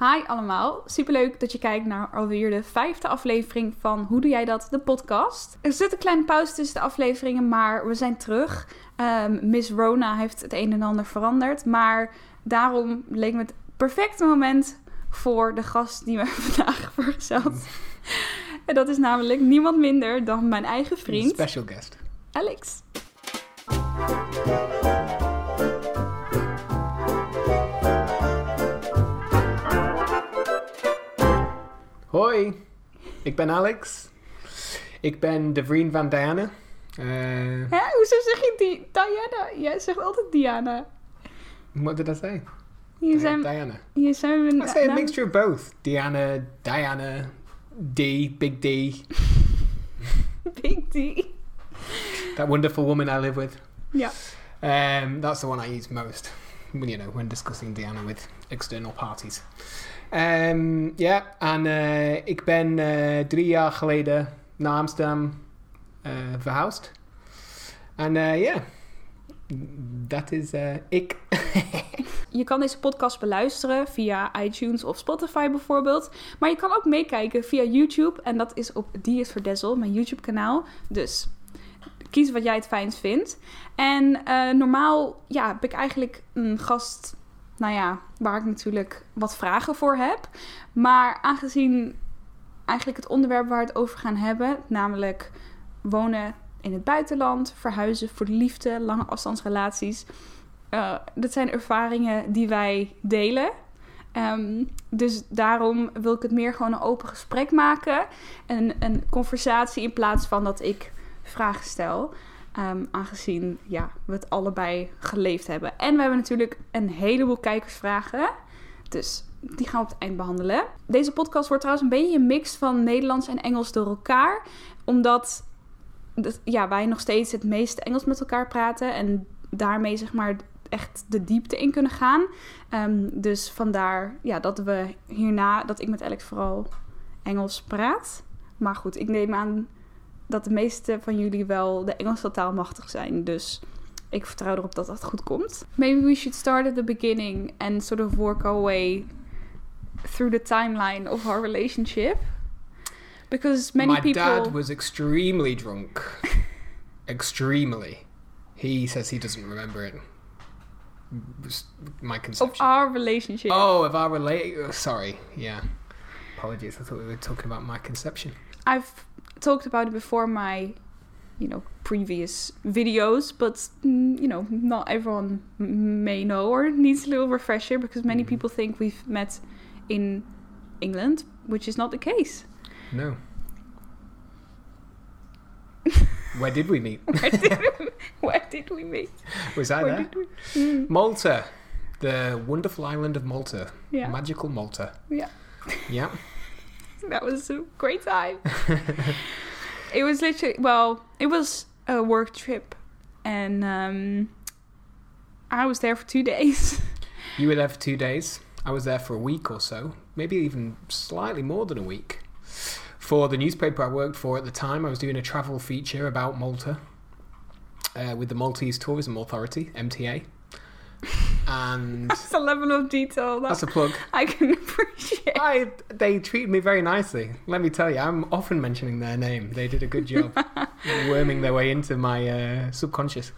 Hi allemaal, superleuk dat je kijkt naar alweer de vijfde aflevering van Hoe Doe Jij Dat, de podcast. Er zit een kleine pauze tussen de afleveringen, maar we zijn terug. Ehm, Miss Rona heeft het een en ander veranderd, maar daarom leek me het perfecte moment voor de gast die we vandaag vergezeld. En dat is namelijk niemand minder dan mijn eigen vriend, Special guest. Alex. Hoi, ik ben Alex. Ik ben de vriend van Diana. Eh, Hè, hoezo zeg je die Diana? Jij zegt altijd Diana. what did I say? Hier zijn, Diana. hier zijn we... I say a mixture of both. Diana, Diana, D, Big D. Big D. That wonderful woman I live with. Ja. Um, that's the one I use most, when, you know, when discussing Diana with external parties. Um, ja, en eh, ik ben eh, drie jaar geleden naar Amsterdam eh, verhuisd. En ja, dat is ik. Je kan deze podcast beluisteren via iTunes of Spotify bijvoorbeeld. Maar je kan ook meekijken via YouTube. En dat is op Die is Verdessel, mijn YouTube kanaal. Dus kies wat jij het fijnst vindt. En normaal ja, heb ik eigenlijk een gast, nou ja, waar ik natuurlijk wat vragen voor heb. Maar aangezien eigenlijk het onderwerp waar we het over gaan hebben, namelijk wonen in het buitenland, verhuizen voor de liefde, lange afstandsrelaties. eh, dat zijn ervaringen die wij delen. Ehm, dus daarom wil ik het meer gewoon een open gesprek maken. En een conversatie in plaats van dat ik vragen stel. Ehm, aangezien ja, we het allebei geleefd hebben. En we hebben natuurlijk een heleboel kijkersvragen. Dus die gaan we op het eind behandelen. Deze podcast wordt trouwens een beetje een mix van Nederlands en Engels door elkaar. Omdat dat, ja, wij nog steeds het meeste Engels met elkaar praten. En daarmee zeg maar echt de diepte in kunnen gaan. Ehm, dus vandaar ja, dat we hierna, dat ik met Alex vooral Engels praat. Maar goed, ik neem aan dat de meeste van jullie wel de Engelse taal machtig zijn. Dus ik vertrouw erop dat dat goed komt. Maybe we should start at the beginning and sort of work our way through the timeline of our relationship. Because many My people... dad was extremely drunk. extremely. He says he doesn't remember it. My Of conception. our relationship. Oh, of our relate. oh, sorry. Yeah. Apologies. I thought we were talking about my conception. I've talked about it before my, you know, previous videos, but mm, you know, not everyone may know or needs a little refresher because many Mhm. people think we've met in England, which is not the case. No. Where did we meet? Where did we, where did we meet? Was I Where there? we? Mm, Malta. The wonderful island of Malta. yeah, Magical Malta. Yeah. Yeah. that was a great time. it was literally well, it was a work trip, and um, I was there for two days. You were there for two days. I was there for a week or so, maybe even slightly more than a week. For the newspaper I worked for at the time, I was doing a travel feature about Malta uh, with the Maltese Tourism Authority, MTA. And That's a level of detail that that's a plug. I can appreciate. I, they treated me very nicely. Let me tell you, I'm often mentioning their name. They did a good job worming their way into my uh, subconscious.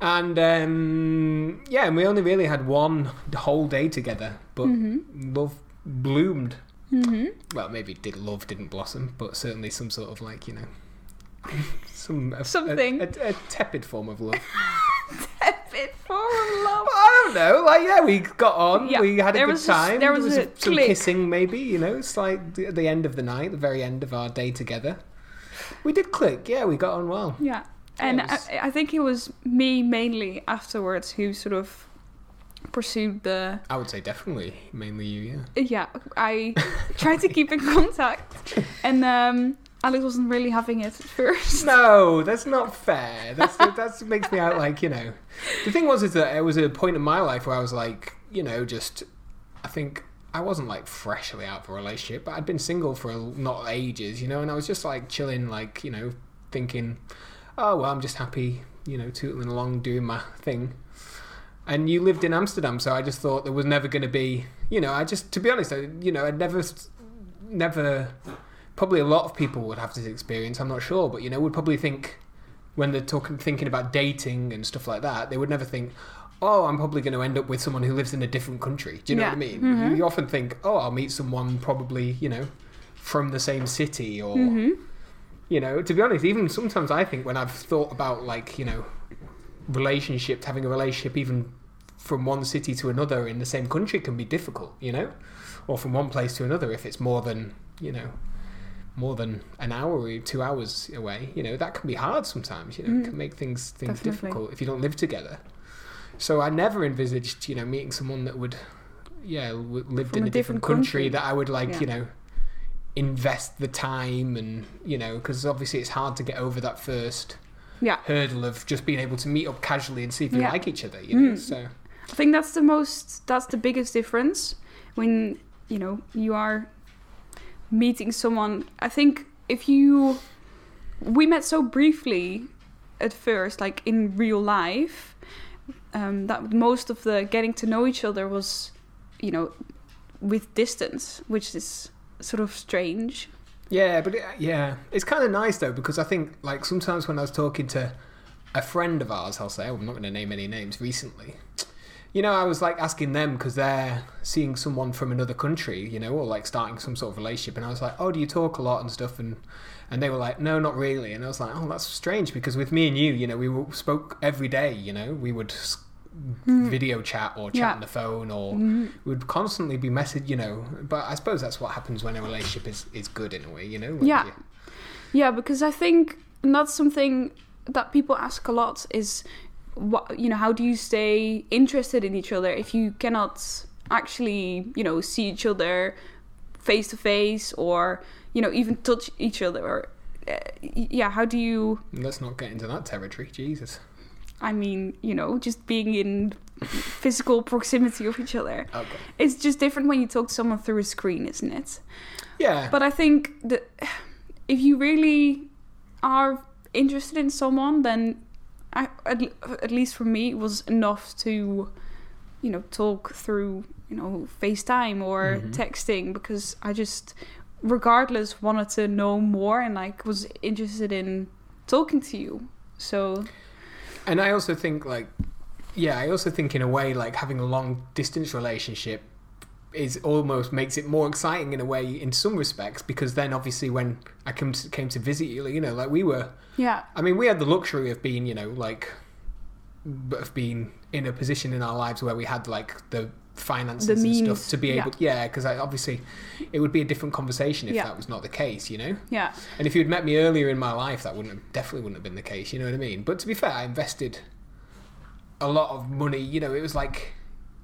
And um, yeah, and we only really had one whole day together, but Mhm. love bloomed. Mhm. Well, maybe did love didn't blossom, but certainly some sort of like you know, some Something. a, a, a tepid form of love. Form of love. I don't know. Like yeah, we got on. Yeah, we had a there good was a s- time. there was a some click. kissing, maybe. You know, it's like the, the end of the night, the very end of our day together. We did click. Yeah, we got on well. Yeah. And was- I, I think it was me mainly afterwards who sort of pursued the. I would say definitely, mainly you. Yeah. Yeah, I tried to keep in contact. And um, Alex wasn't really having it at first. No, that's not fair. That's that makes me out like you know. The thing was is that it was a point in my life where I was like, you know, just I think I wasn't like freshly out of a relationship, but I'd been single for not ages, you know, and I was just like chilling, like you know, thinking, oh well, I'm just happy, you know, tootling along doing my thing. and you lived in Amsterdam, so I just thought there was never going to be, you know, I just, to be honest, I, you know, I'd never, never, probably a lot of people would have this experience. I'm not sure, but you know, would probably think when they're talking, thinking about dating and stuff like that, they would never think, oh, I'm probably going to end up with someone who lives in a different country. Do you know Yeah. what I mean? Mhm. You, you often think, oh, I'll meet someone probably, you know, from the same city or hmm you know to be honest even sometimes i think when i've thought about like you know relationships having a relationship even from one city to another in the same country can be difficult you know or from one place to another if it's more than you know more than an hour or two hours away you know that can be hard sometimes you know Mm. it can make things things Definitely. difficult if you don't live together so i never envisaged you know meeting someone that would yeah w- lived From in a a different, different country, country. that i would like Yeah. you know invest the time and you know because obviously it's hard to get over that first Yeah. hurdle of just being able to meet up casually and see if you Yeah. like each other you know Mm. so I think that's the most that's the biggest difference when you know you are meeting someone. I think if you we met so briefly at first, like in real life, um, that most of the getting to know each other was, you know, with distance, which is sort of strange. yeah but it, yeah it's kind of nice though because i think like sometimes when i was talking to a friend of ours i'll say oh, i'm not going to name any names recently you know i was like asking them because they're seeing someone from another country you know or like starting some sort of relationship and i was like oh do you talk a lot and stuff and and they were like no not really and i was like oh that's strange because with me and you you know we spoke every day you know we would s- video chat or chat Yeah. on the phone or Mhm. we would constantly be messaged you know but i suppose that's what happens when a relationship is is good in a way you know Yeah. you- Yeah, because I think and that's something that people ask a lot is what you know, how do you stay interested in each other if you cannot actually, you know, see each other face to face or, you know, even touch each other or uh, yeah, how do you let's not get into that territory jesus I mean, you know, just being in physical proximity of each other. okay It's just different when you talk to someone through a screen, isn't it? yeah But I think that if you really are interested in someone, then I, at, at least for me, it was enough to, you know, talk through, you know, FaceTime or Mhm. texting because I just, regardless, wanted to know more and like was interested in talking to you. So And I also think like yeah, I also think in a way like having a long distance relationship is almost makes it more exciting in a way in some respects because then obviously when I came to, came to visit you, you know, like we were yeah, I mean, we had the luxury of being, you know, like of being in a position in our lives where we had like the finances The and stuff to be yeah. able yeah because obviously it would be a different conversation if Yeah. that was not the case you know yeah, and if you'd met me earlier in my life, that wouldn't have, definitely wouldn't have been the case. You know what I mean? But to be fair, I invested a lot of money. You know, it was like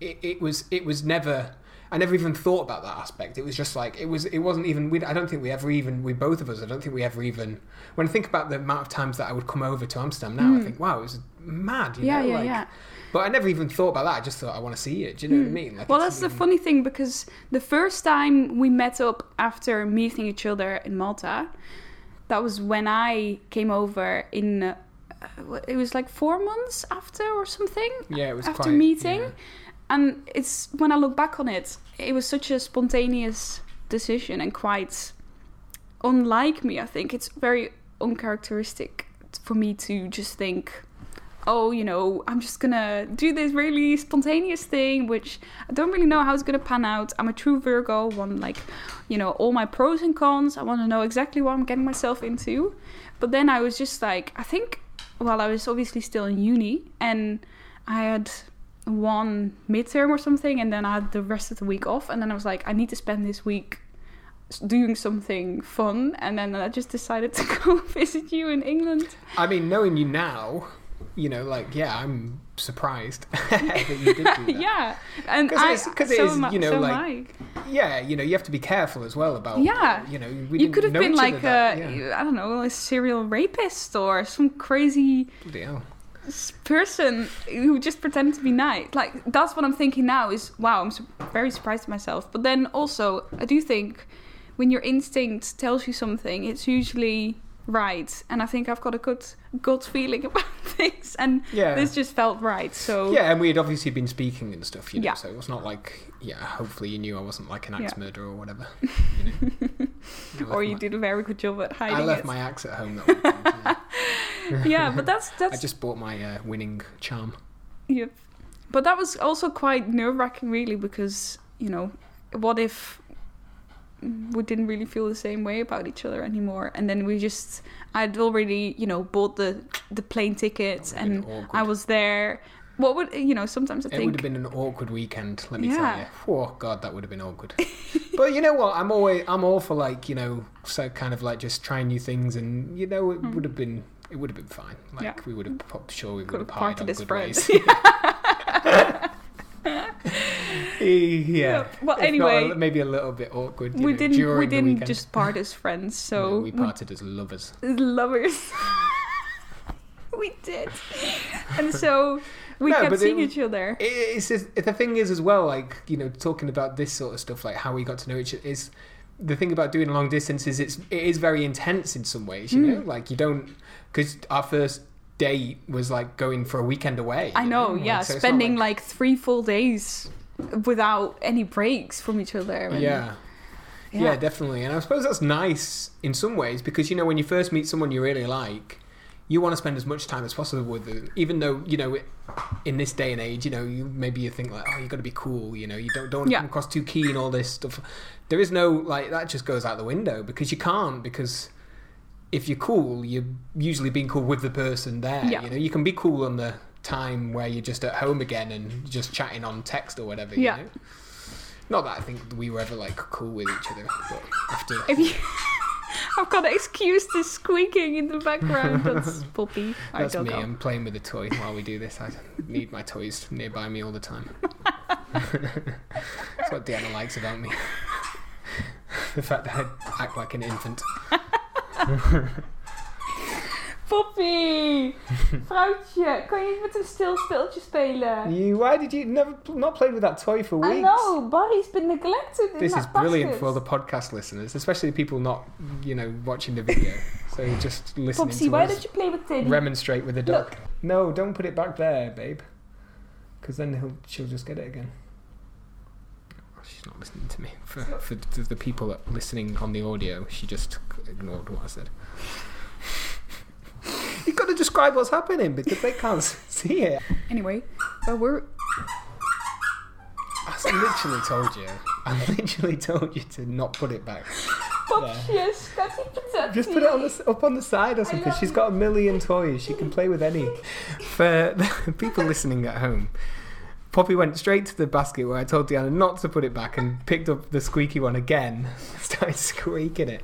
it, it was it was never. I never even thought about that aspect. It was just like it was. It wasn't even. We, I don't think we ever even. We both of us. I don't think we ever even. When I think about the amount of times that I would come over to Amsterdam now, I Mm. think, wow, it was mad. You yeah, know? yeah, like, yeah. But I never even thought about that. I just thought I want to see it. Do you know what I Mm. mean? Like, well, that's the funny thing because the first time we met up after meeting each other in Malta, that was when I came over in. Uh, it was like four months after or something, Yeah, it was after quite, meeting. yeah. And it's when I look back on it, it was such a spontaneous decision and quite unlike me. I think it's very uncharacteristic for me to just think oh, you know, I'm just gonna do this really spontaneous thing, which I don't really know how it's gonna pan out. I'm a true Virgo, want like, you know, all my pros and cons. I want to know exactly what I'm getting myself into. But then I was just like, I think, well, I was obviously still in uni, and I had one midterm or something, and then I had the rest of the week off, and then I was like, I need to spend this week doing something fun and then I just decided to go visit you in England. I mean, knowing you now, you know, like, yeah, I'm surprised that you did do that. yeah, and 'Cause I, it's- 'cause it so is, you know, so like, Yeah, you know, you have to be careful as well about. Yeah. You know, you could have been like a, yeah. I don't know, a serial rapist or some crazy Bloody hell. s- person who just pretended to be nice. Like that's what I'm thinking now. Is wow, I'm su- very surprised at myself. But then also, I do think when your instinct tells you something, it's usually right, and I think I've got a good gut feeling about things, and Yeah. this just felt right. So Yeah, and we had obviously been speaking and stuff, you know, Yeah. so it was not like, yeah, hopefully you knew I wasn't like an axe Yeah. murderer or whatever. You know. Or you my- did a very good job at hiding I left it. my axe at home that weekend. yeah. yeah, but that's that's. I just bought my uh, winning charm. yeah. But that was also quite nerve wracking, really, because you know, what if we didn't really feel the same way about each other anymore, and then we just I'd already you know bought the the plane tickets and I was there. What would you know? Sometimes I It would have been an awkward weekend, let me tell you. Oh god, that would have been awkward. but you know what? I'm always I'm all for like you know, so kind of like just trying new things, and you know, it hmm. would have been it would have been fine. Like. Yeah. we would have po- sure we would have parted on as good ways. yeah. Yeah, well, If anyway, a- maybe a little bit awkward. we know, didn't we didn't just part as friends, so No, we parted as lovers. lovers. we did, and so we No, kept but it seeing each other. It- It's just, the thing is as well, like you know, talking about this sort of stuff, like how we got to know each other is the thing about doing long distance is it's it is very intense in some ways. You Mm. know, like you don't because our first date was like going for a weekend away. I know, Like, yeah, so spending like, like, three full days without any breaks from each other. and- yeah. yeah, definitely. And I suppose that's nice in some ways because you know when you first meet someone you really like. You want to spend as much time as possible with them, even though you know, in this day and age, you know, you maybe you think like, oh, you got to be cool, you know, you don't don't Yeah. come across too keen, all this stuff. There is no like that just goes out the window because you can't because if you're cool, you're usually being cool with the person there. Yeah. You know, you can be cool on the time where you're just at home again and just chatting on text or whatever. You Yeah. know? Not that I think we were ever like cool with each other, but after If you, I've got to excuse the squeaking in the background. That's Poppy. I That's me. I'm playing with a toy while we do this. I need my toys nearby me all the time. That's what Deanna likes about me. the fact that I act like an infant. Poppy! Vrouwtje, kan je niet met een stil speeltje spelen? You, why did you never not played with that toy for weeks? I know, Barry's been neglected in This is brilliant for all the podcast listeners, especially the people not, you know, watching the video. So just listening Popsy, to why don't you play with Teddy? remonstrate with the dog. Look. No, don't put it back there, babe. Because then he'll, she'll just get it again. Oh, She's not listening to me. For, for the, the people listening on the audio, she just ignored what I said. You've got to describe what's happening because they can't see it. Anyway, uh, we're I literally told you. I literally told you to not put it back. Popsje, schatje, patatje. Just put it on the, up on the side or something. love She's you. got a million toys. She can play with any. For the people listening at home, Poppy went straight to the basket where I told Deanna not to put it back and picked up the squeaky one again. Started squeaking it.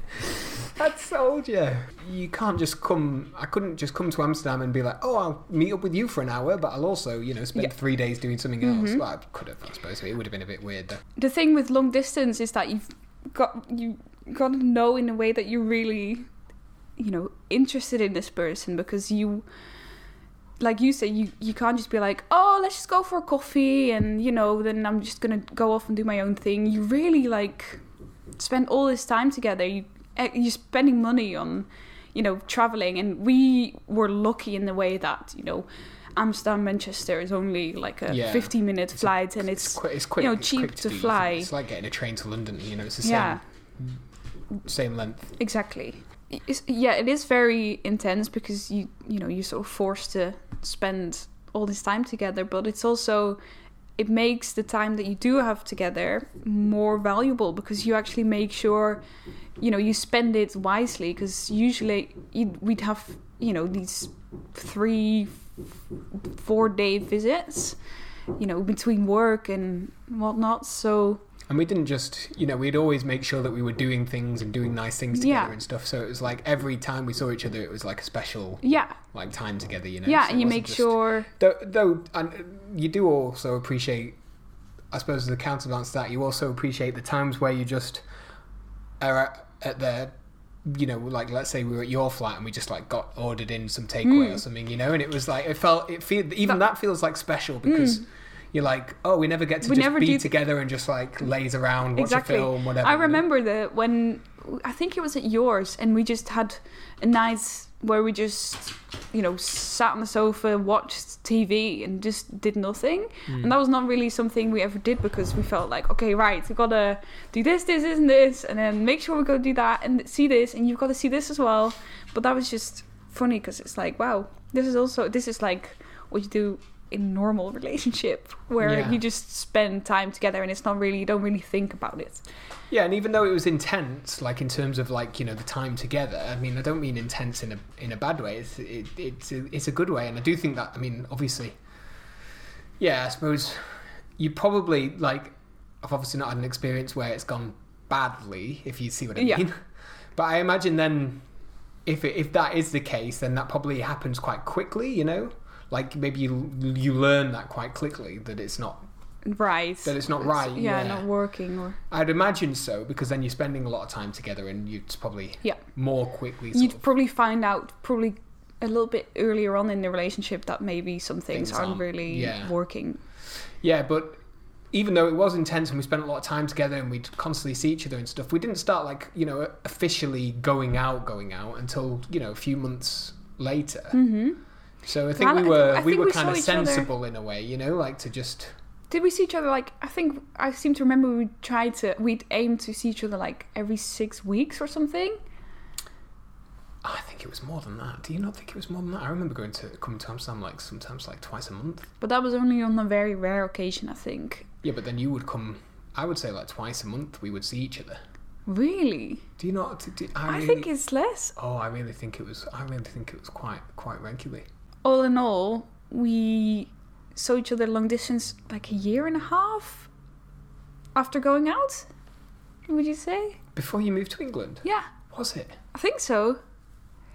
I told you. You can't just come. I couldn't just come to Amsterdam and be like, oh, I'll meet up with you for an hour, but I'll also, you know, spend Yeah. Mm-hmm. three days doing something else. Well, I could have, I suppose. It would have been a bit weird though. The thing with long distance is that you've got you got to know in a way that you're really, you know, interested in this person because you, like you say, you you can't just be like, oh, let's just go for a coffee and you know, then I'm just gonna go off and do my own thing. You really like spend all this time together. You you're spending money on, you know, traveling, and we were lucky in the way that you know. Amsterdam Manchester is only like a Yeah. 15 minute It's a- flight and It's, it's, quick. It's quick. know, cheap quick to do. fly. It's like getting a train to London. You know, it's the same. yeah Same length. exactly it's, yeah it is very intense because you you know you're sort of forced to spend all this time together but it's also it makes the time that you do have together more valuable because you actually make sure you know you spend it wisely because usually we'd have you know these three four day visits you know between work and whatnot. So And we didn't just, you know, we'd always make sure that we were doing things and doing nice things together Yeah. and stuff. So it was like every time we saw each other, it was like a special yeah like time together. You know. yeah So and you make just- sure Though, though, and you do also appreciate, I suppose, the counterbalance to that, you also appreciate the times where you just are at, at the, you know, like let's say we were at your flat and we just like got ordered in some takeaway Mm. or something, you know, and it was like it felt it feel even that, feels like special because. You're like, oh, we never get to. We just never be do- together and just like laze around, watch Exactly. a film, whatever. I remember that when I think it was at yours, and we just had a night where we just, you know, sat on the sofa, watched TV, and just did nothing. Mm. And that was not really something we ever did because we felt like, okay, right, we've got to do this, this, and this, and then make sure we go do that and see this, and you've got to see this as well. But that was just funny because it's like, wow, this is also this is like what you do a normal relationship where Yeah. you just spend time together and it's not really you don't really think about it. Yeah, and even though it was intense, like in terms of like you know the time together, I mean I don't mean intense in a in a bad way. It's it, it's a, it's a good way, and I do think that I mean obviously, yeah, I suppose you probably like I've obviously not had an experience where it's gone badly, if you see what I Yeah. mean. But I imagine then if it, if that is the case, then that probably happens quite quickly. You know, like maybe you you learn that quite quickly that it's not Right. that it's not right. Yeah, yeah. not working or I'd imagine so because then you're spending a lot of time together and you'd probably Yeah. more quickly. You'd of, probably find out probably a little bit earlier on in the relationship that maybe some things, Things aren't aren't- really yeah. working. yeah, but even though it was intense and we spent a lot of time together and we'd constantly see each other and stuff, we didn't start like you know officially going out, going out until you know a few months later. hmm So I think Well, we were we were we kind of each other- sensible in a way, you know, like to just Did we see each other like I think I seem to remember we tried to we'd aim to see each other like every six weeks or something. I think it was more than that. Do you not think it was more than that? I remember going to coming to Amsterdam like sometimes like twice a month. But that was only on a very rare occasion, I think. Yeah, but then you would come. I would say like twice a month we would see each other. Really? Do you not? Do, do- I, I, really, think it's less. Oh, I really think it was. I really think it was quite quite regularly. All in all, we saw each other long distance like a year and a half after going out. Would you say? Before you moved to England, Yeah, was it I think so.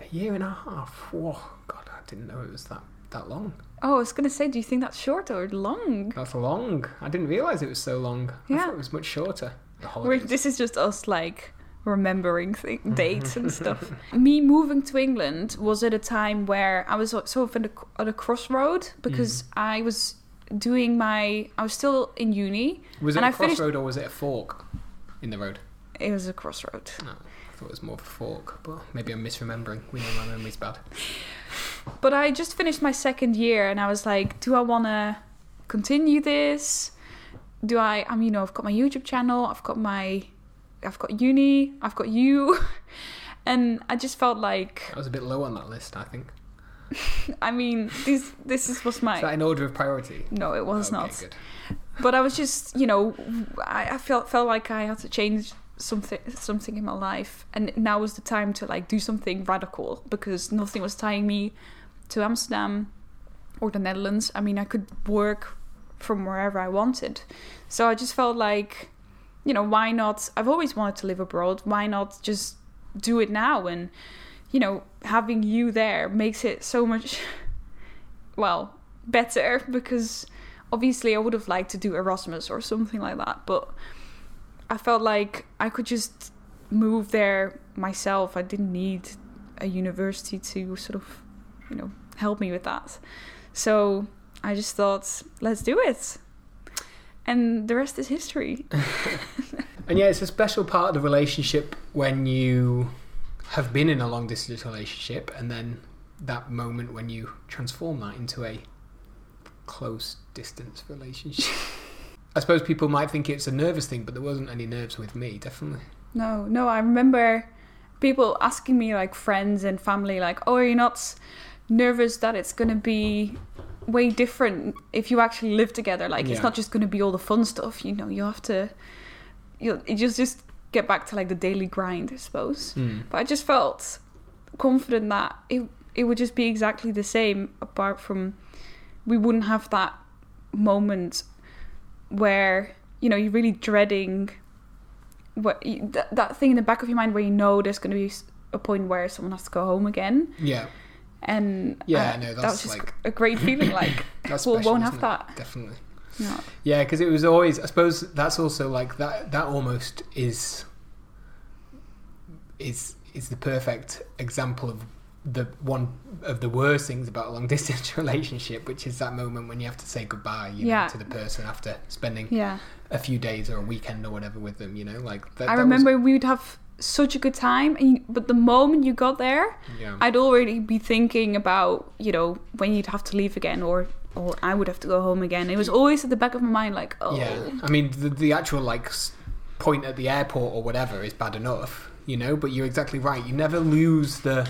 a year and a half? Whoa, God, I didn't know it was that that long. Oh, I was gonna say, do you think that's short or long? That's long. I didn't realize it was so long. I Yeah. thought it was much shorter. The We're, this is just us like remembering th- mm-hmm. dates and stuff. Me moving to England was at a time where I was sort of at a, at a crossroad because mm. I was doing my. I was still in uni. was it a I finished- crossroad or was it a fork in the road? It was a crossroad. No, I thought it was more of a fork, but maybe I'm misremembering. We know my memory's bad. But I just finished my second year and I was like, do I want to continue this? Do I, I mean, you know, I've got my YouTube channel, I've got my, I've got uni, I've got you. And I just felt like, I was a bit low on that list. I think. I mean, this this is, was my, Is that in order of priority? no, it was Okay, not. Good. But I was just, you know, I, I felt felt like I had to change something something in my life, and now was the time to like do something radical because nothing was tying me to Amsterdam or the Netherlands. I mean, I could work from wherever I wanted, so I just felt like, you know, why not? I've always wanted to live abroad. Why not just do it now? And you know, having you there makes it so much, well, better because obviously I would have liked to do Erasmus or something like that, but I felt like I could just move there myself. I didn't need a university to sort of, you know, help me with that. So I just thought, let's do it. And the rest is history. And yeah, it's a special part of the relationship when you have been in a long distance relationship and then that moment when you transform that into a close distance relationship. I suppose people might think it's a nervous thing, but there wasn't any nerves with me, definitely. No, no, I remember people asking me, like friends and family, like, oh, are you not nervous that it's going to be way different if you actually live together? Like, it's not just going to be all the fun stuff, you know, you have to, you just, just get back to like the daily grind, I suppose. Mm. But I just felt confident that it, it would just be exactly the same, apart from we wouldn't have that moment where, you know, you're really dreading what you, that thing in the back of your mind where you know there's going to be a point where someone has to go home again Yeah, and Yeah, uh, no, that that's was just like- a great feeling like that's Well, won't have it? that. Definitely. no. Yeah, because it was always. I suppose that's also like that. That almost is is is the perfect example of the one of the worst things about a long distance relationship, which is that moment when you have to say goodbye, you Yeah. know, to the person after spending yeah a few days or a weekend or whatever with them. You know, like that, i that was- remember we would have such a good time. And you, but the moment you got there, Yeah. I'd already be thinking about you know when you'd have to leave again, or or I would have to go home again. It was always at the back of my mind, like oh Yeah, I mean the the actual like point at the airport or whatever is bad enough, you know. But you're exactly right. You never lose the.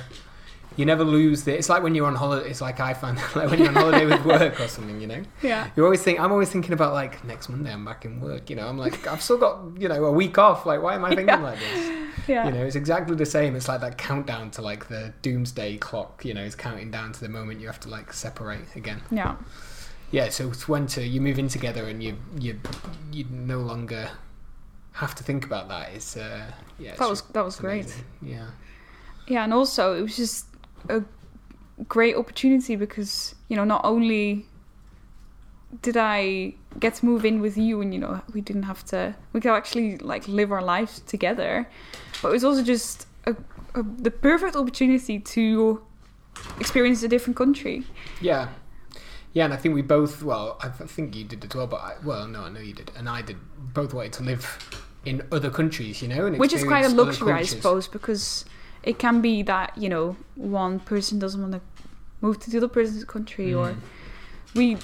You never lose the. It's like when you're on holiday. It's like I find like when you're on holiday with work or something, you know. yeah You're always think. I'm always thinking about like next Monday I'm back in work. You know, I'm like I've still got you know a week off. Like why am I thinking Yeah. like this? Yeah You know, it's exactly the same. It's like that countdown to like the doomsday clock. You know, is counting down to the moment you have to like separate again. yeah Yeah, so it's when to you move in together and you you you no longer have to think about that. It's uh yeah. it's that was that was great. amazing. Yeah. Yeah, and also it was just a great opportunity because you know not only did I get to move in with you, and you know we didn't have to we could actually like live our lives together, but it was also just a, a, the perfect opportunity to experience a different country. Yeah. Yeah, and I think we both. Well, I think you did as well, but I, well, no, I know you did, and I did. Both wanted to live in other countries, you know, and which is quite a luxury, I suppose, because it can be that you know one person doesn't want to move to the other person's country, or Mm. we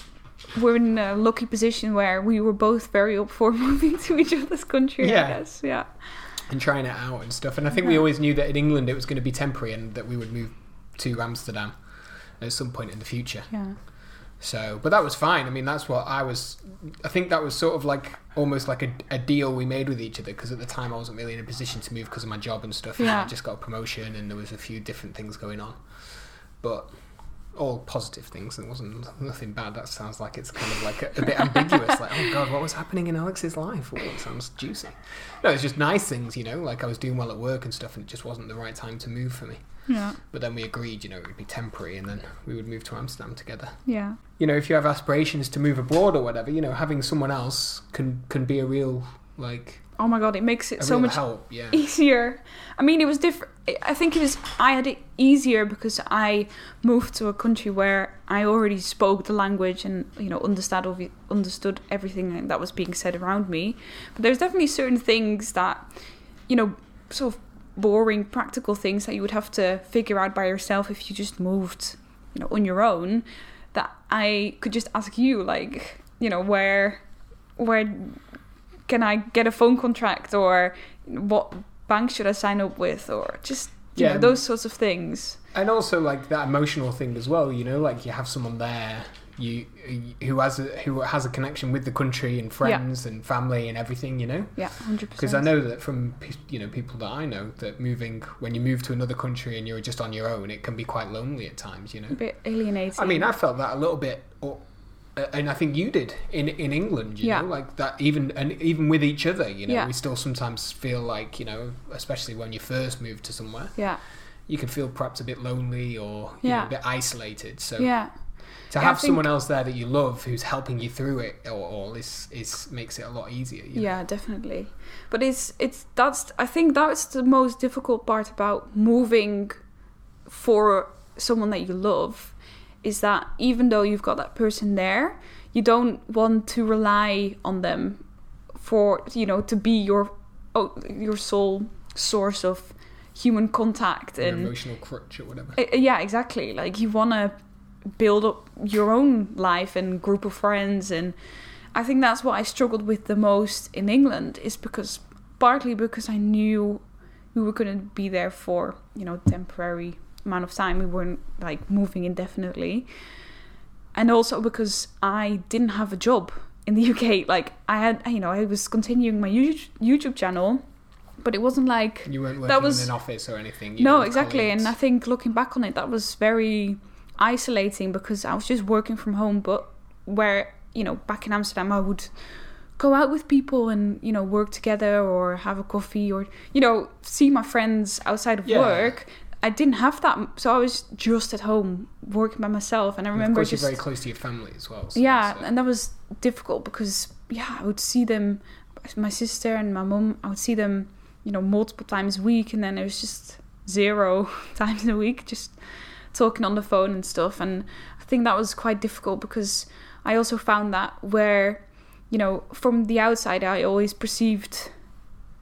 were in a lucky position where we were both very up for moving to each other's country. Yeah. I guess, yeah, and trying it out and stuff. And I think we always knew that in England it was going to be temporary and that we would move to Amsterdam at some point in the future. yeah, So, but that was fine. I mean, that's what I was. I think that was sort of like almost like a, a deal we made with each other because at the time I wasn't really in a position to move because of my job and stuff. and Yeah. I just got a promotion and there was a few different things going on, but all positive things. It wasn't nothing bad. That sounds like it's kind of like a, a bit ambiguous. Like, oh god, what was happening in Alex's life? Oh, it sounds juicy. No, it's just nice things, you know. Like I was doing well at work and stuff, and it just wasn't the right time to move for me. yeah, But then we agreed, you know, it would be temporary, and then we would move to Amsterdam together yeah, you know, if you have aspirations to move abroad or whatever, you know, having someone else can can be a real like Oh my god, it makes it a so much help. Yeah, easier. I mean, it was different. I think it was. I had it easier because I moved to a country where I already spoke the language and you know understood understood everything that was being said around me. But there's definitely certain things that you know, sort of boring practical things that you would have to figure out by yourself if you just moved, you know, on your own. That I could just ask you, like, you know, where, where can I get a phone contract or what bank should I sign up with or just you Yeah. know those sorts of things. and also like that emotional thing as well. You know, like you have someone there you who has a who has a connection with the country and friends and family and everything. You know, Yeah, hundred percent. because I know that from you know people that I know that moving when you move to another country and you're just on your own, it can be quite lonely at times. You know. a bit alienating. I mean, I felt that a little bit, and I think you did in in England. You Yeah. know, like that. Even and even with each other, you know, Yeah. we still sometimes feel like you know, especially when you first move to somewhere, yeah, you can feel perhaps a bit lonely or you Yeah. know, a bit isolated. So yeah, to have think- someone else there that you love who's helping you through it or all is is makes it a lot easier. You know? yeah, definitely. But it's it's that's I think that's the most difficult part about moving for someone that you love is that even though you've got that person there, you don't want to rely on them for you know to be your oh, your sole source of human contact An and emotional crutch or whatever. Yeah, exactly. Like you want to build up your own life and group of friends, and I think that's what I struggled with the most in England. Is because partly because I knew we were going to be there for you know temporary amount of time. We weren't like moving indefinitely, and also because I didn't have a job in the UK. Like I had, you know, I was continuing my YouTube YouTube channel, but it wasn't like You weren't working that was- in an office or anything. You no, exactly. And I think looking back on it, that was very isolating because I was just working from home. But where, you know, back in Amsterdam, I would go out with people and, you know, work together or have a coffee or, you know, see my friends outside of Yeah. work. I didn't have that. So I was just at home working by myself. And I And remember of course, just. you're very close to your family as well. so Yeah, that's, uh, and that was difficult because yeah, I would see them, my sister and my mum. I would see them, you know, multiple times a week, and then it was just zero times a week, just talking on the phone and stuff. And I think that was quite difficult because I also found that where, you know, from the outside, I always perceived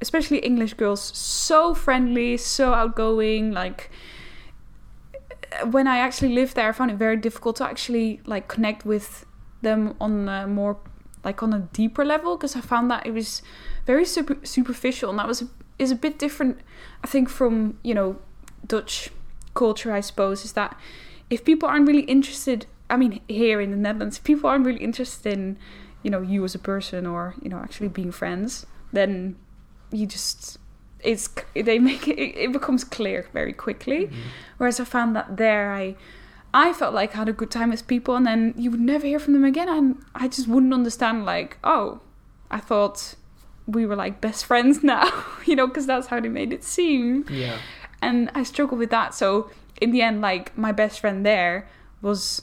especially English girls, so friendly, so outgoing. Like when I actually lived there, I found it very difficult to actually like connect with them on a more like on a deeper level because I found that it was very super, superficial and that was is a bit different I think from you know Dutch culture I suppose is that if people aren't really interested I mean here in the Netherlands if people aren't really interested in you know you as a person or you know actually being friends then you just it's they make it it becomes clear very quickly Mhm. whereas I found that there I I felt like I had a good time with people and then you would never hear from them again and I just wouldn't understand like oh I thought we were like best friends now you know because that's how they made it seem Yeah. and I struggled with that so in the end like my best friend there was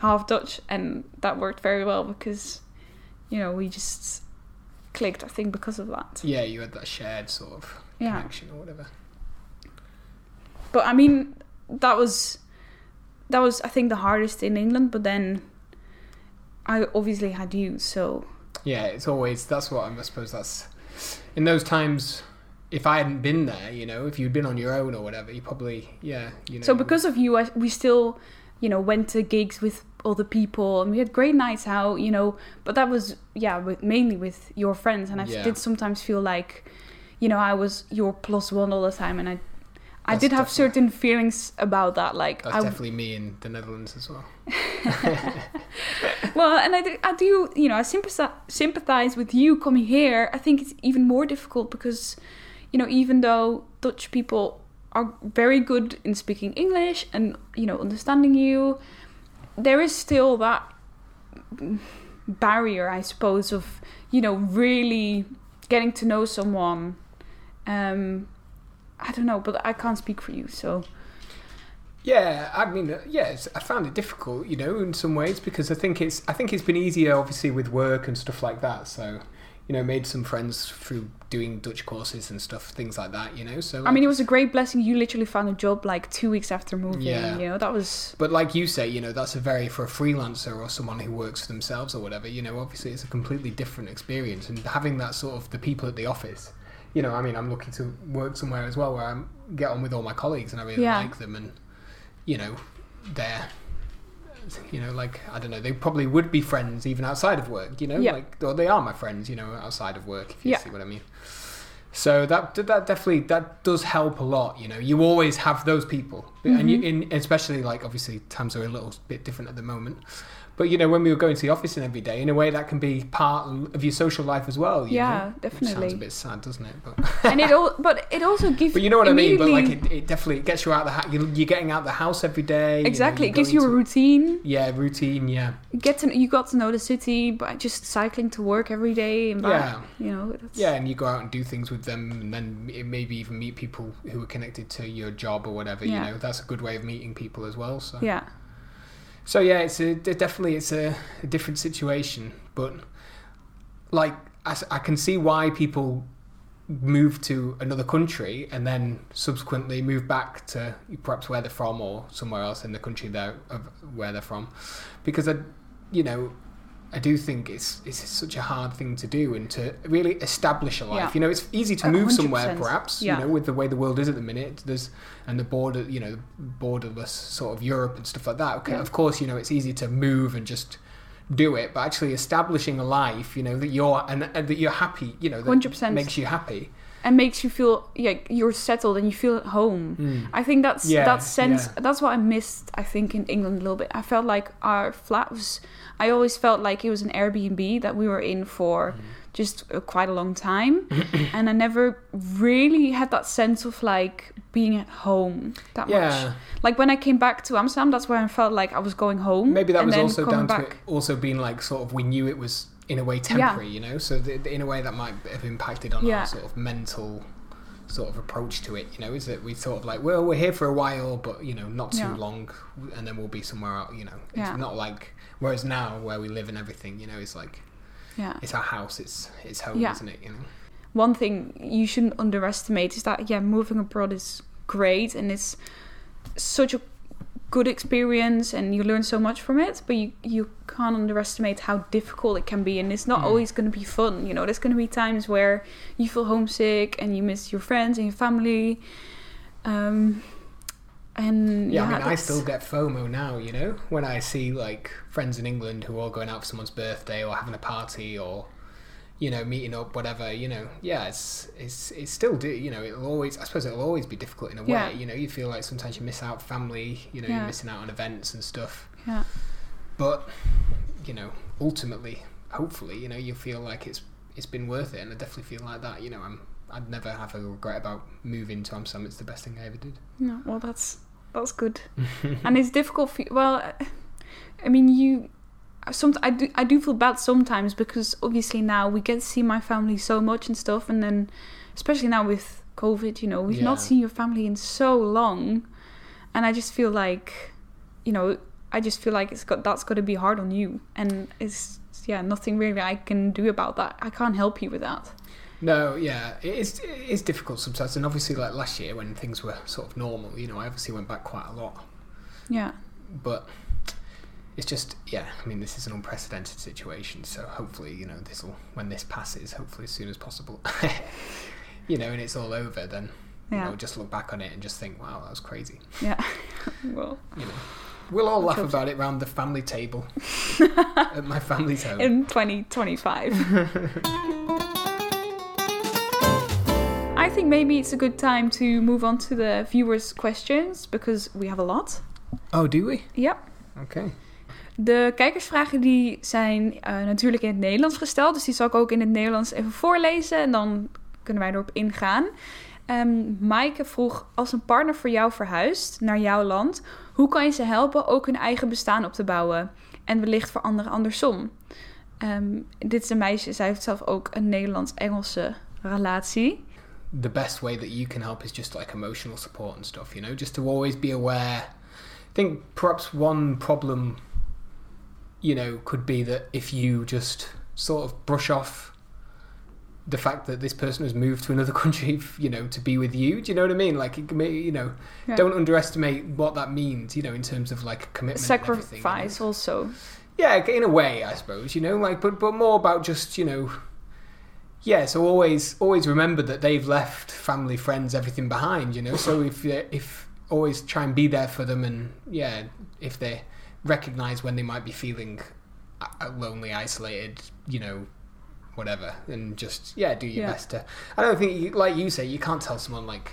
half Dutch and that worked very well because you know we just clicked I think because of that Yeah, you had that shared sort of yeah connection or whatever. But I mean, that was that was I think the hardest in England. But then I obviously had you, so Yeah, it's always that's what I suppose that's in those times. If I hadn't been there, you know, if you'd been on your own or whatever, you probably yeah, you know. so because of you, I, we still you know went to gigs with other people and we had great nights out, you know. But that was yeah, with, mainly with your friends, and I Yeah. did sometimes feel like you know I was your plus one all the time, and I. I That's did have certain feelings about that, like that's I, definitely me in the Netherlands as well. well, and I do, I do, you know, I sympathize, sympathize with you coming here. I think it's even more difficult because, you know, even though Dutch people are very good in speaking English and, you know, understanding you, there is still that barrier, I suppose, of, you know, really getting to know someone. Um, I don't know, but I can't speak for you, so. Yeah, I mean, uh, yes, I found it difficult, you know, in some ways because I think it's I think it's been easier, obviously, with work and stuff like that. So, you know, made some friends through doing Dutch courses and stuff, things like that, you know. So, I mean, it was a great blessing. You literally found a job like two weeks after moving. Yeah. You know, that was But like you say, you know, that's a very for a freelancer or someone who works for themselves or whatever. You know, obviously it's a completely different experience, and having that sort of the people at the office. You know, I mean, I'm looking to work somewhere as well where I get on with all my colleagues and I really Yeah. like them, and you know, they're. You know, like I don't know, they probably would be friends even outside of work. You know, Yeah. like or they are my friends. You know, outside of work, if you Yeah. see what I mean. So that that definitely that does help a lot. You know, you always have those people, and you, Mm-hmm. in especially like obviously times are a little bit different at the moment. But you know, when we were going to the office and every day, in a way that can be part of your social life as well. You Yeah, know? Which sounds a bit sad, doesn't it? But and it all, but it also gives. but you know what I mean. But like it, it definitely gets you out of the house. You're, you're getting out of the house every day. exactly, you're it gives you a routine. yeah routine. Yeah, You get to you got to know the city by just cycling to work every day and back. yeah. You know, that's, Yeah, and you go out and do things with them, and then maybe even meet people who are connected to your job or whatever. Yeah. You know, that's a good way of meeting people as well. So, yeah, so yeah, it's a definitely it's a, a different situation, but like I can see why people move to another country and then subsequently move back to perhaps where they're from or somewhere else in the country they're of where they're from, because I, you know, I do think it's it's such a hard thing to do and to really establish a life. Yeah. You know, it's easy to move hundred somewhere, perhaps. Yeah. You know, with the way the world is at the minute, there's and the border, you know, borderless sort of Europe and stuff like that. Okay, Yeah. of course, you know, it's easy to move and just do it, but actually establishing a life, you know, that you're and, and that you're happy, you know, that 100%. makes you happy. And makes you feel yeah you're settled and you feel at home. I think that's Yeah, that sense. yeah. That's what I missed. I think in England a little bit. I felt like our flat was. I always felt like it was an Airbnb that we were in for just uh, quite a long time, and I never really had that sense of like being at home that much. Yeah, Like when I came back to Amsterdam, that's where I felt like I was going home. maybe that was also down to it also being like sort of we knew it was in a way temporary, you know, so th in a way that might have impacted on Yeah. our sort of mental sort of approach to it, you know, is that we sort of like, well, we're here for a while, but you know, not too Yeah. long, and then we'll be somewhere out, you know. It's Yeah. not like whereas now where we live and everything, you know, it's like Yeah. it's our house, it's it's home, Yeah. isn't it? You know. one thing you shouldn't underestimate is that yeah moving abroad is great and it's such a good experience and you learn so much from it but you you can't underestimate how difficult it can be and it's not Mm. always going to be fun you know there's going to be times where you feel homesick and you miss your friends and your family um and Yeah, yeah, I mean, I still get FOMO now, you know, when I see like friends in England who are all going out for someone's birthday or having a party or, you know, meeting up, whatever. You know, yeah, it's it's it's still do. You know, it'll always. I suppose it'll always be difficult in a way. Yeah. You know, you feel like sometimes you miss out family. You know, Yeah. you're missing out on events and stuff. yeah But you know, ultimately, hopefully, you know, you feel like it's it's been worth it, and I definitely feel like that. You know, I'm I'd never have a regret about moving to Amsterdam. It's the best thing I ever did. no well that's that's good and it's difficult for you. Well, I mean, you. Some I do I do feel bad sometimes because obviously now we get to see my family so much and stuff, and then especially now with COVID, you know, we've not seen your family in so long, and I just feel like, you know, I just feel like it's got that's got to be hard on you, and it's yeah nothing really I can do about that. I can't help you with that. No, yeah, it is. It is difficult sometimes, and obviously, like last year when things were sort of normal, you know, I obviously went back quite a lot. Yeah, But it's just, yeah, I mean, this is an unprecedented situation, so hopefully, you know, this will when this passes, hopefully as soon as possible, you know, and it's all over, then you yeah, know, just look back on it and just think, wow, that was crazy. yeah. well, You know, we'll all laugh about it round the family table at my family's home. in 2025. I think maybe it's a good time to move on to the viewers' questions because we have a lot. oh, do we? Yep. Okay. De kijkersvragen die zijn eh, natuurlijk in het Nederlands gesteld, dus die zal ik ook in het Nederlands even voorlezen en dan kunnen wij erop ingaan. Ehm Maaike vroeg, als een partner voor jou verhuist naar jouw land, hoe kan je ze helpen ook hun eigen bestaan op te bouwen? En wellicht voor anderen andersom. Ehm, dit is een meisje, zij heeft zelf ook een Nederlands-Engelse relatie. the best way that you can help is just like emotional support and stuff, you know, just to always be aware. I think perhaps one problem, you know, could be that if you just sort of brush off the fact that this person has moved to another country, you know, to be with you, do you know what I mean? Like, it can be- you know, Yeah. don't underestimate what that means, you know, in terms of like commitment. Sacrifice also. Yeah, in a way, I suppose. You know, like, but but more about just you know, yeah. So always always remember that they've left family, friends, everything behind. You know, so if if always try and be there for them, and yeah, if they recognize when they might be feeling uh, lonely, isolated, you know, whatever, and just yeah, do your Yeah. best to. I don't think, you, like you say, you can't tell someone like.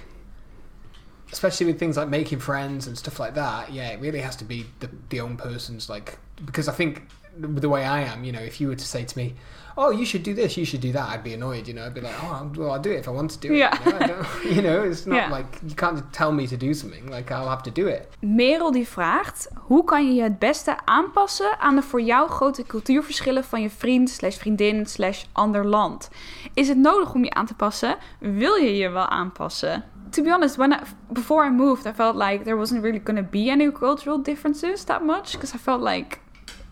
Especially with things like making friends and stuff like that, yeah, it really has to be the the own person's like because I think the way I am, you know, if you were to say to me, "Oh, you should do this, you should do that," I'd be annoyed. You know, I'd be like, "Oh, well, I'll do it if I want to do it." Yeah. You, know, you know, it's not Yeah. like you can't tell me to do something. Like I'll have to do it. Merel die vraagt: hoe kan je je het beste aanpassen aan de voor jou grote cultuurverschillen van je vriend, slash vriendin, slash ander land? Is het nodig om je aan te passen? Wil je je wel aanpassen? To be honest, when I, before I moved, I felt like there wasn't really going to be any cultural differences that much because I felt like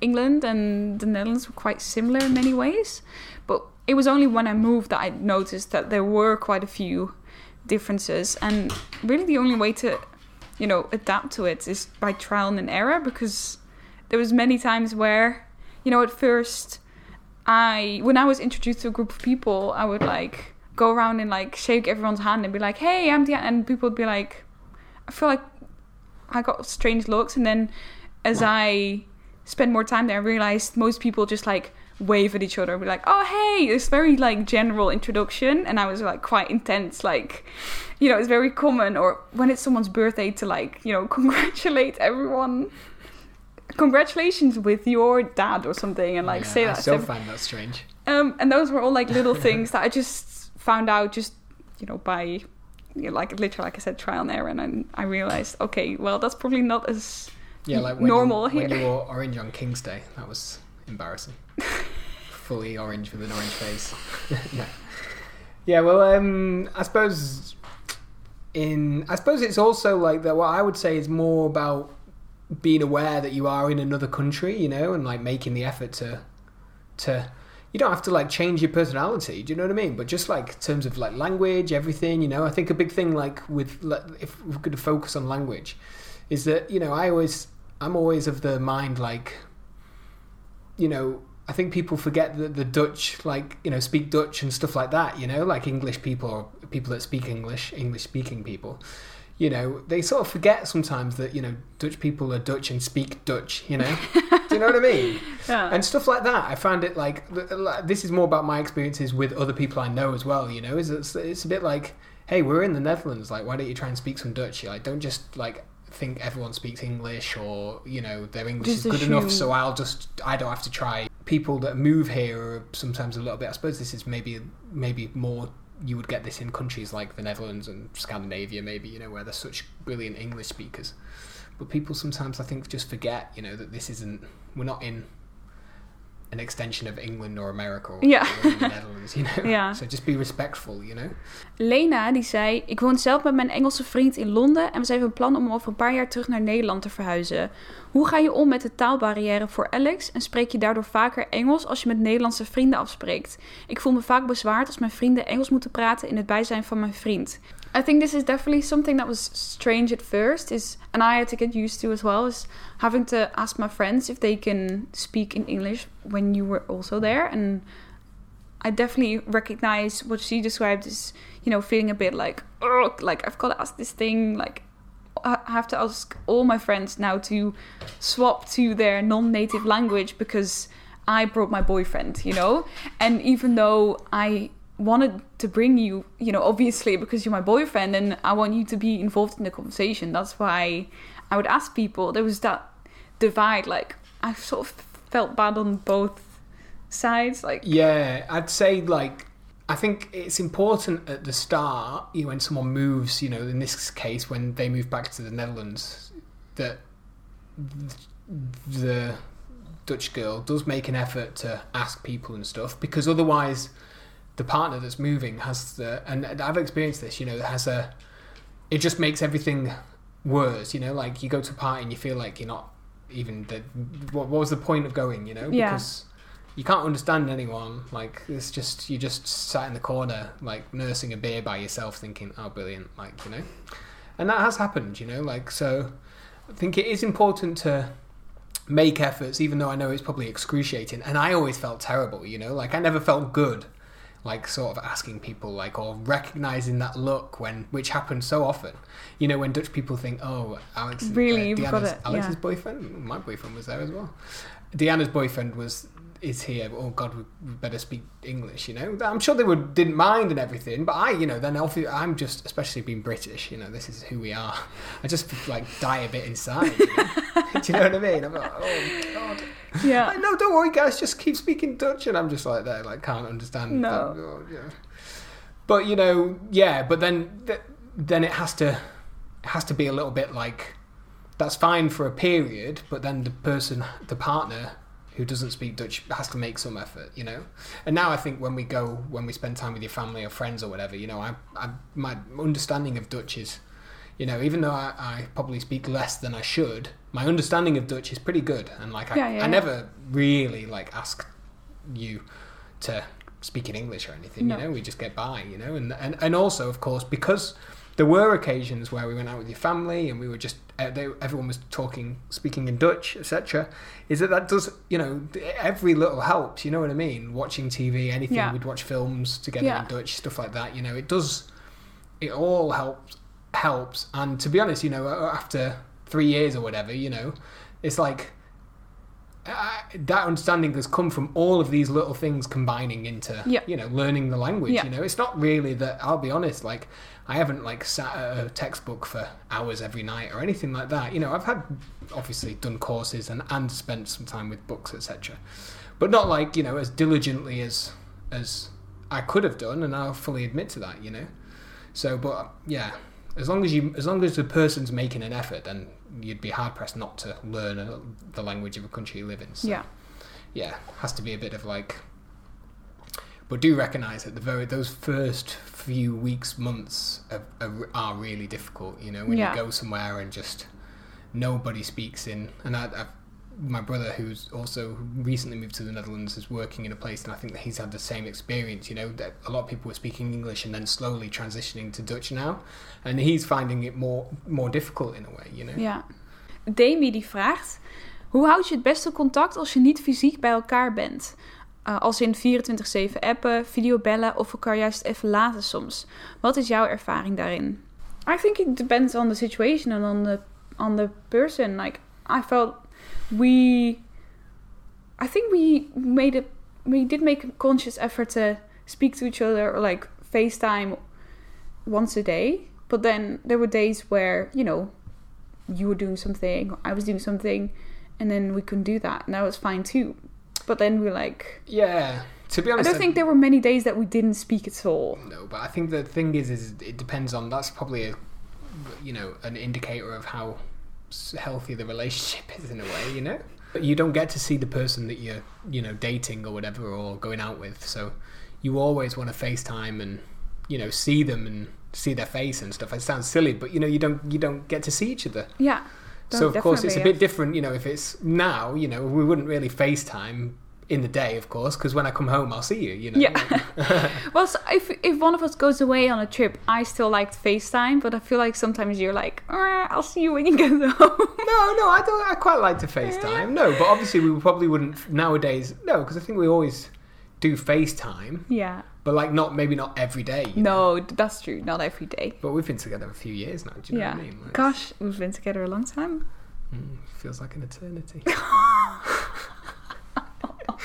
England and the Netherlands were quite similar in many ways. But it was only when I moved that I noticed that there were quite a few differences, and really the only way to you know adapt to it is by trial and error because there was many times where you know at first i when i was introduced to a group of people i would like go around and like shake everyone's hand and be like hey i'm Diana and people would be like i feel like i got strange looks and then as i spent more time there i realized most people just like wave at each other and be like oh hey it's very like general introduction and i was like quite intense like you know, it's very common, or when it's someone's birthday, to like, you know, congratulate everyone. Congratulations with your dad or something, and like Yeah, say I that. still to- find that strange. um, and those were all like little things that I just found out just, you know, by, you know, like literally, like I said, trial and error, and then I realized, okay, well, that's probably not as Yeah, like when normal when here. you wore orange on King's Day, that was embarrassing. Fully orange with an orange face. yeah. Yeah, well, um, I suppose in I suppose it's also like that. What I would say is more about being aware that you are in another country, you know, and like making the effort to to. You don't have to like change your personality. Do you know what I mean? But just like in terms of like language, everything, you know, I think a big thing like with if we're going to focus on language, is that you know I always I'm always of the mind like you know I think people forget that the Dutch like you know speak Dutch and stuff like that you know like English people or people that speak English English speaking people you know they sort of forget sometimes that you know Dutch people are Dutch and speak Dutch you know do you know what I mean Yeah. and stuff like that. I found it like this is more about my experiences with other people I know as well. You know, is it's, it's a bit like, hey, we're in the Netherlands. Like, why don't you try and speak some Dutch? Like, don't just like think everyone speaks English or you know their English Just is good enough. So I'll just I don't have to try. People that move here are sometimes a little bit. I suppose this is maybe maybe more. You would get this in countries like the Netherlands and Scandinavia, maybe you know where there's such brilliant English speakers. But people sometimes I think just forget, you know, that this isn't. We're not in an extension of England or America or in the Netherlands, you know. Ja. So just be respectful, you know. Lena die zei: Ik woon zelf met mijn Engelse vriend in Londen en we zijn van plan om over een paar jaar terug naar Nederland te verhuizen. Hoe ga je om met de taalbarrière voor Alex en spreek je daardoor vaker Engels als je met Nederlandse vrienden afspreekt? Ik voel me vaak bezwaard als mijn vrienden Engels moeten praten in het bijzijn van mijn vriend. I think this is definitely something that was strange at first is and I had to get used to as well is having to ask my friends if they can speak in English when you were also there and I definitely recognize what she described as, you know, feeling a bit like, Ugh, like I've got to ask this thing. Like, I have to ask all my friends now to swap to their non native language because I brought my boyfriend, you know? And even though I wanted to bring you, you know, obviously because you're my boyfriend and I want you to be involved in the conversation, that's why I would ask people. There was that divide, like, I sort of felt bad on both sides. Like, Yeah, I'd say like I think it's important at the start, you know, when someone moves, you know, in this case when they move back to the Netherlands, that the Dutch girl does make an effort to ask people and stuff because otherwise the partner that's moving has the and I've experienced this, you know, has a it just makes everything worse, you know, like you go to a party and you feel like you're not even the what, what was the point of going, you know? Yeah. Because you can't understand anyone. Like it's just you just sat in the corner, like nursing a beer by yourself, thinking, "Oh, brilliant!" Like you know, and that has happened. You know, like so. I think it is important to make efforts, even though I know it's probably excruciating. And I always felt terrible. You know, like I never felt good. Like sort of asking people, like or recognizing that look when, which happens so often. You know, when Dutch people think, "Oh, Alex, Really, uh, you've got it, Alex's yeah. boyfriend. My boyfriend was there as well. Deanna's boyfriend was is here. Oh God, we better speak English. You know, I'm sure they would didn't mind and everything. But I, you know, then obviously I'm just, especially being British. You know, this is who we are. I just like die a bit inside. You know? Do you know what I mean? I'm like, oh God. yeah. Like, no, don't worry, guys. Just keep speaking Dutch, and I'm just like there, like can't understand. No. oh, yeah. But you know, yeah. But then, th- then it has to, it has to be a little bit like, that's fine for a period. But then the person, the partner who doesn't speak Dutch, has to make some effort. You know. And now I think when we go, when we spend time with your family or friends or whatever, you know, I, I my understanding of Dutch is. You know, even though I, I probably speak less than I should, my understanding of Dutch is pretty good, and like I, Yeah, yeah, I never really like ask you to speak in English or anything. No. You know, we just get by. You know, and and and also, of course, because there were occasions where we went out with your family and we were just uh, they, everyone was talking, speaking in Dutch, etc. Is that that does you know every little helps. You know what I mean? Watching TV, anything. Yeah. We'd watch films together Yeah. in Dutch, stuff like that. You know, it does. It all helps helps. And to be honest, you know, after three years or whatever, you know, it's like uh, that understanding has come from all of these little things combining into Yeah. you know learning the language Yeah. you know it's not really that i'll be honest like i haven't like sat at a textbook for hours every night or anything like that you know i've had obviously done courses and and spent some time with books etc but not like you know as diligently as as i could have done and i'll fully admit to that you know so but yeah as long as you as long as the person's making an effort then you'd be hard pressed not to learn uh the language of a country you live in so Yeah. yeah, has to be a bit of like. But do recognise that the very those first few weeks, months are, are, are really difficult. You know, when Yeah. you go somewhere and just nobody speaks in, and I, I've my brother, who's also recently moved to the Netherlands, is working in a place, and I think that he's had the same experience. You know, that a lot of people were speaking English and then slowly transitioning to Dutch now, and he's finding it more more difficult in a way. You know. Ja. Demi die vraagt: Hoe houd je het beste contact als je niet fysiek bij elkaar bent? Uh, als in 24-7 appen, videobellen of elkaar juist even laten soms. Wat is jouw ervaring daarin? I think it depends on the situation and on the on the person. Like I felt we I think we made it we did make a conscious effort to speak to each other or like FaceTime once a day. But then there were days where, you know, you were doing something, I was doing something, and then we couldn't do that. And that was fine too. But then we are like Yeah. To be honest, I don't think there were many days that we didn't speak at all. No, but I think the thing is, is it depends on. That's probably a, you know, an indicator of how healthy the relationship is in a way. You know, but you don't get to see the person that you're, you know, dating or whatever or going out with. So you always want to FaceTime and, you know, see them and see their face and stuff. It sounds silly, but you know, you don't you don't get to see each other. Yeah. so of course, it's a bit different. You know, if it's now, you know, we wouldn't really FaceTime in the day, of course, because when I come home, I'll see you. You know. Yeah. well, so if if one of us goes away on a trip, I still like FaceTime, but I feel like sometimes you're like, "Ah, I'll see you when you get home. No, no, I don't. I quite like to FaceTime. No, but obviously we probably wouldn't nowadays. No, because I think we always do FaceTime, yeah. but like not maybe not every day. you know. No, that's true. Not every day. But we've been together a few years now. Do you know yeah. what I mean? Like, Gosh, we've been together a long time. mm, feels like an eternity.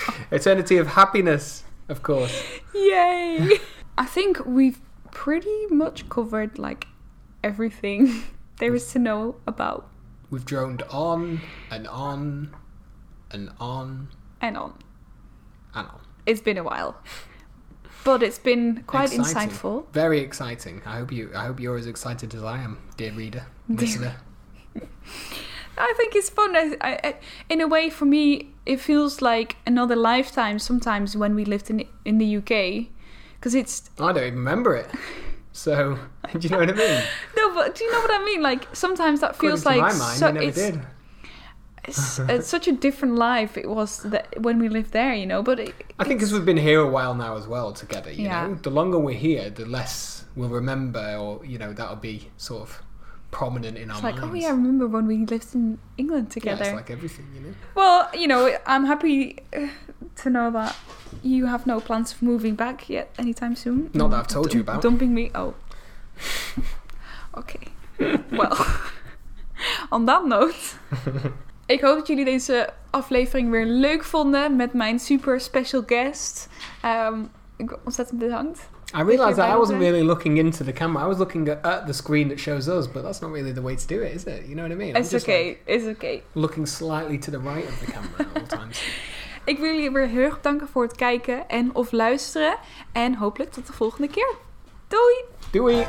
eternity of happiness, of course. Yay! I think we've pretty much covered like everything there is to know about We've droned on and on and on and on. and on. It's been a while. But it's been quite Exciting. insightful. Very exciting. I hope you. I hope you're as excited as I am, dear reader, listener. I think it's fun. I, I- in a way, for me, it feels like another lifetime sometimes when we lived in in the UK, because it's I don't even remember it. So, do you know what I mean? no, but do you know what I mean? Like sometimes that According feels to like my mind, so, never it's, did. it's, it's such a different life it was that when we lived there, you know. But it, I think because we've been here a while now as well together, you Yeah. know, the longer we're here, the less we'll remember, or you know, that'll be sort of prominent in our it's like, minds. oh yeah, I remember when we lived in England Yeah, together. it's like everything, you know. Well, you know, I'm happy uh, to know that you have no plans of moving back yet anytime soon. Not that I've told you about. Dumping me. Oh. Oké. Well. On that note. Ik hoop dat jullie deze aflevering weer leuk vonden met mijn super special guest. Um, ik ontzettend bedankt. I realised that I wasn't really looking into the camera. I was looking at, at the screen that shows us, but that's not really the way to do it, is it? You know what I mean? I'm It's okay, like, it's okay. looking slightly to the right of the camera all times. Ik wil jullie weer heel erg bedanken voor het kijken en of luisteren. En hopelijk tot de volgende keer. Doei! Doei!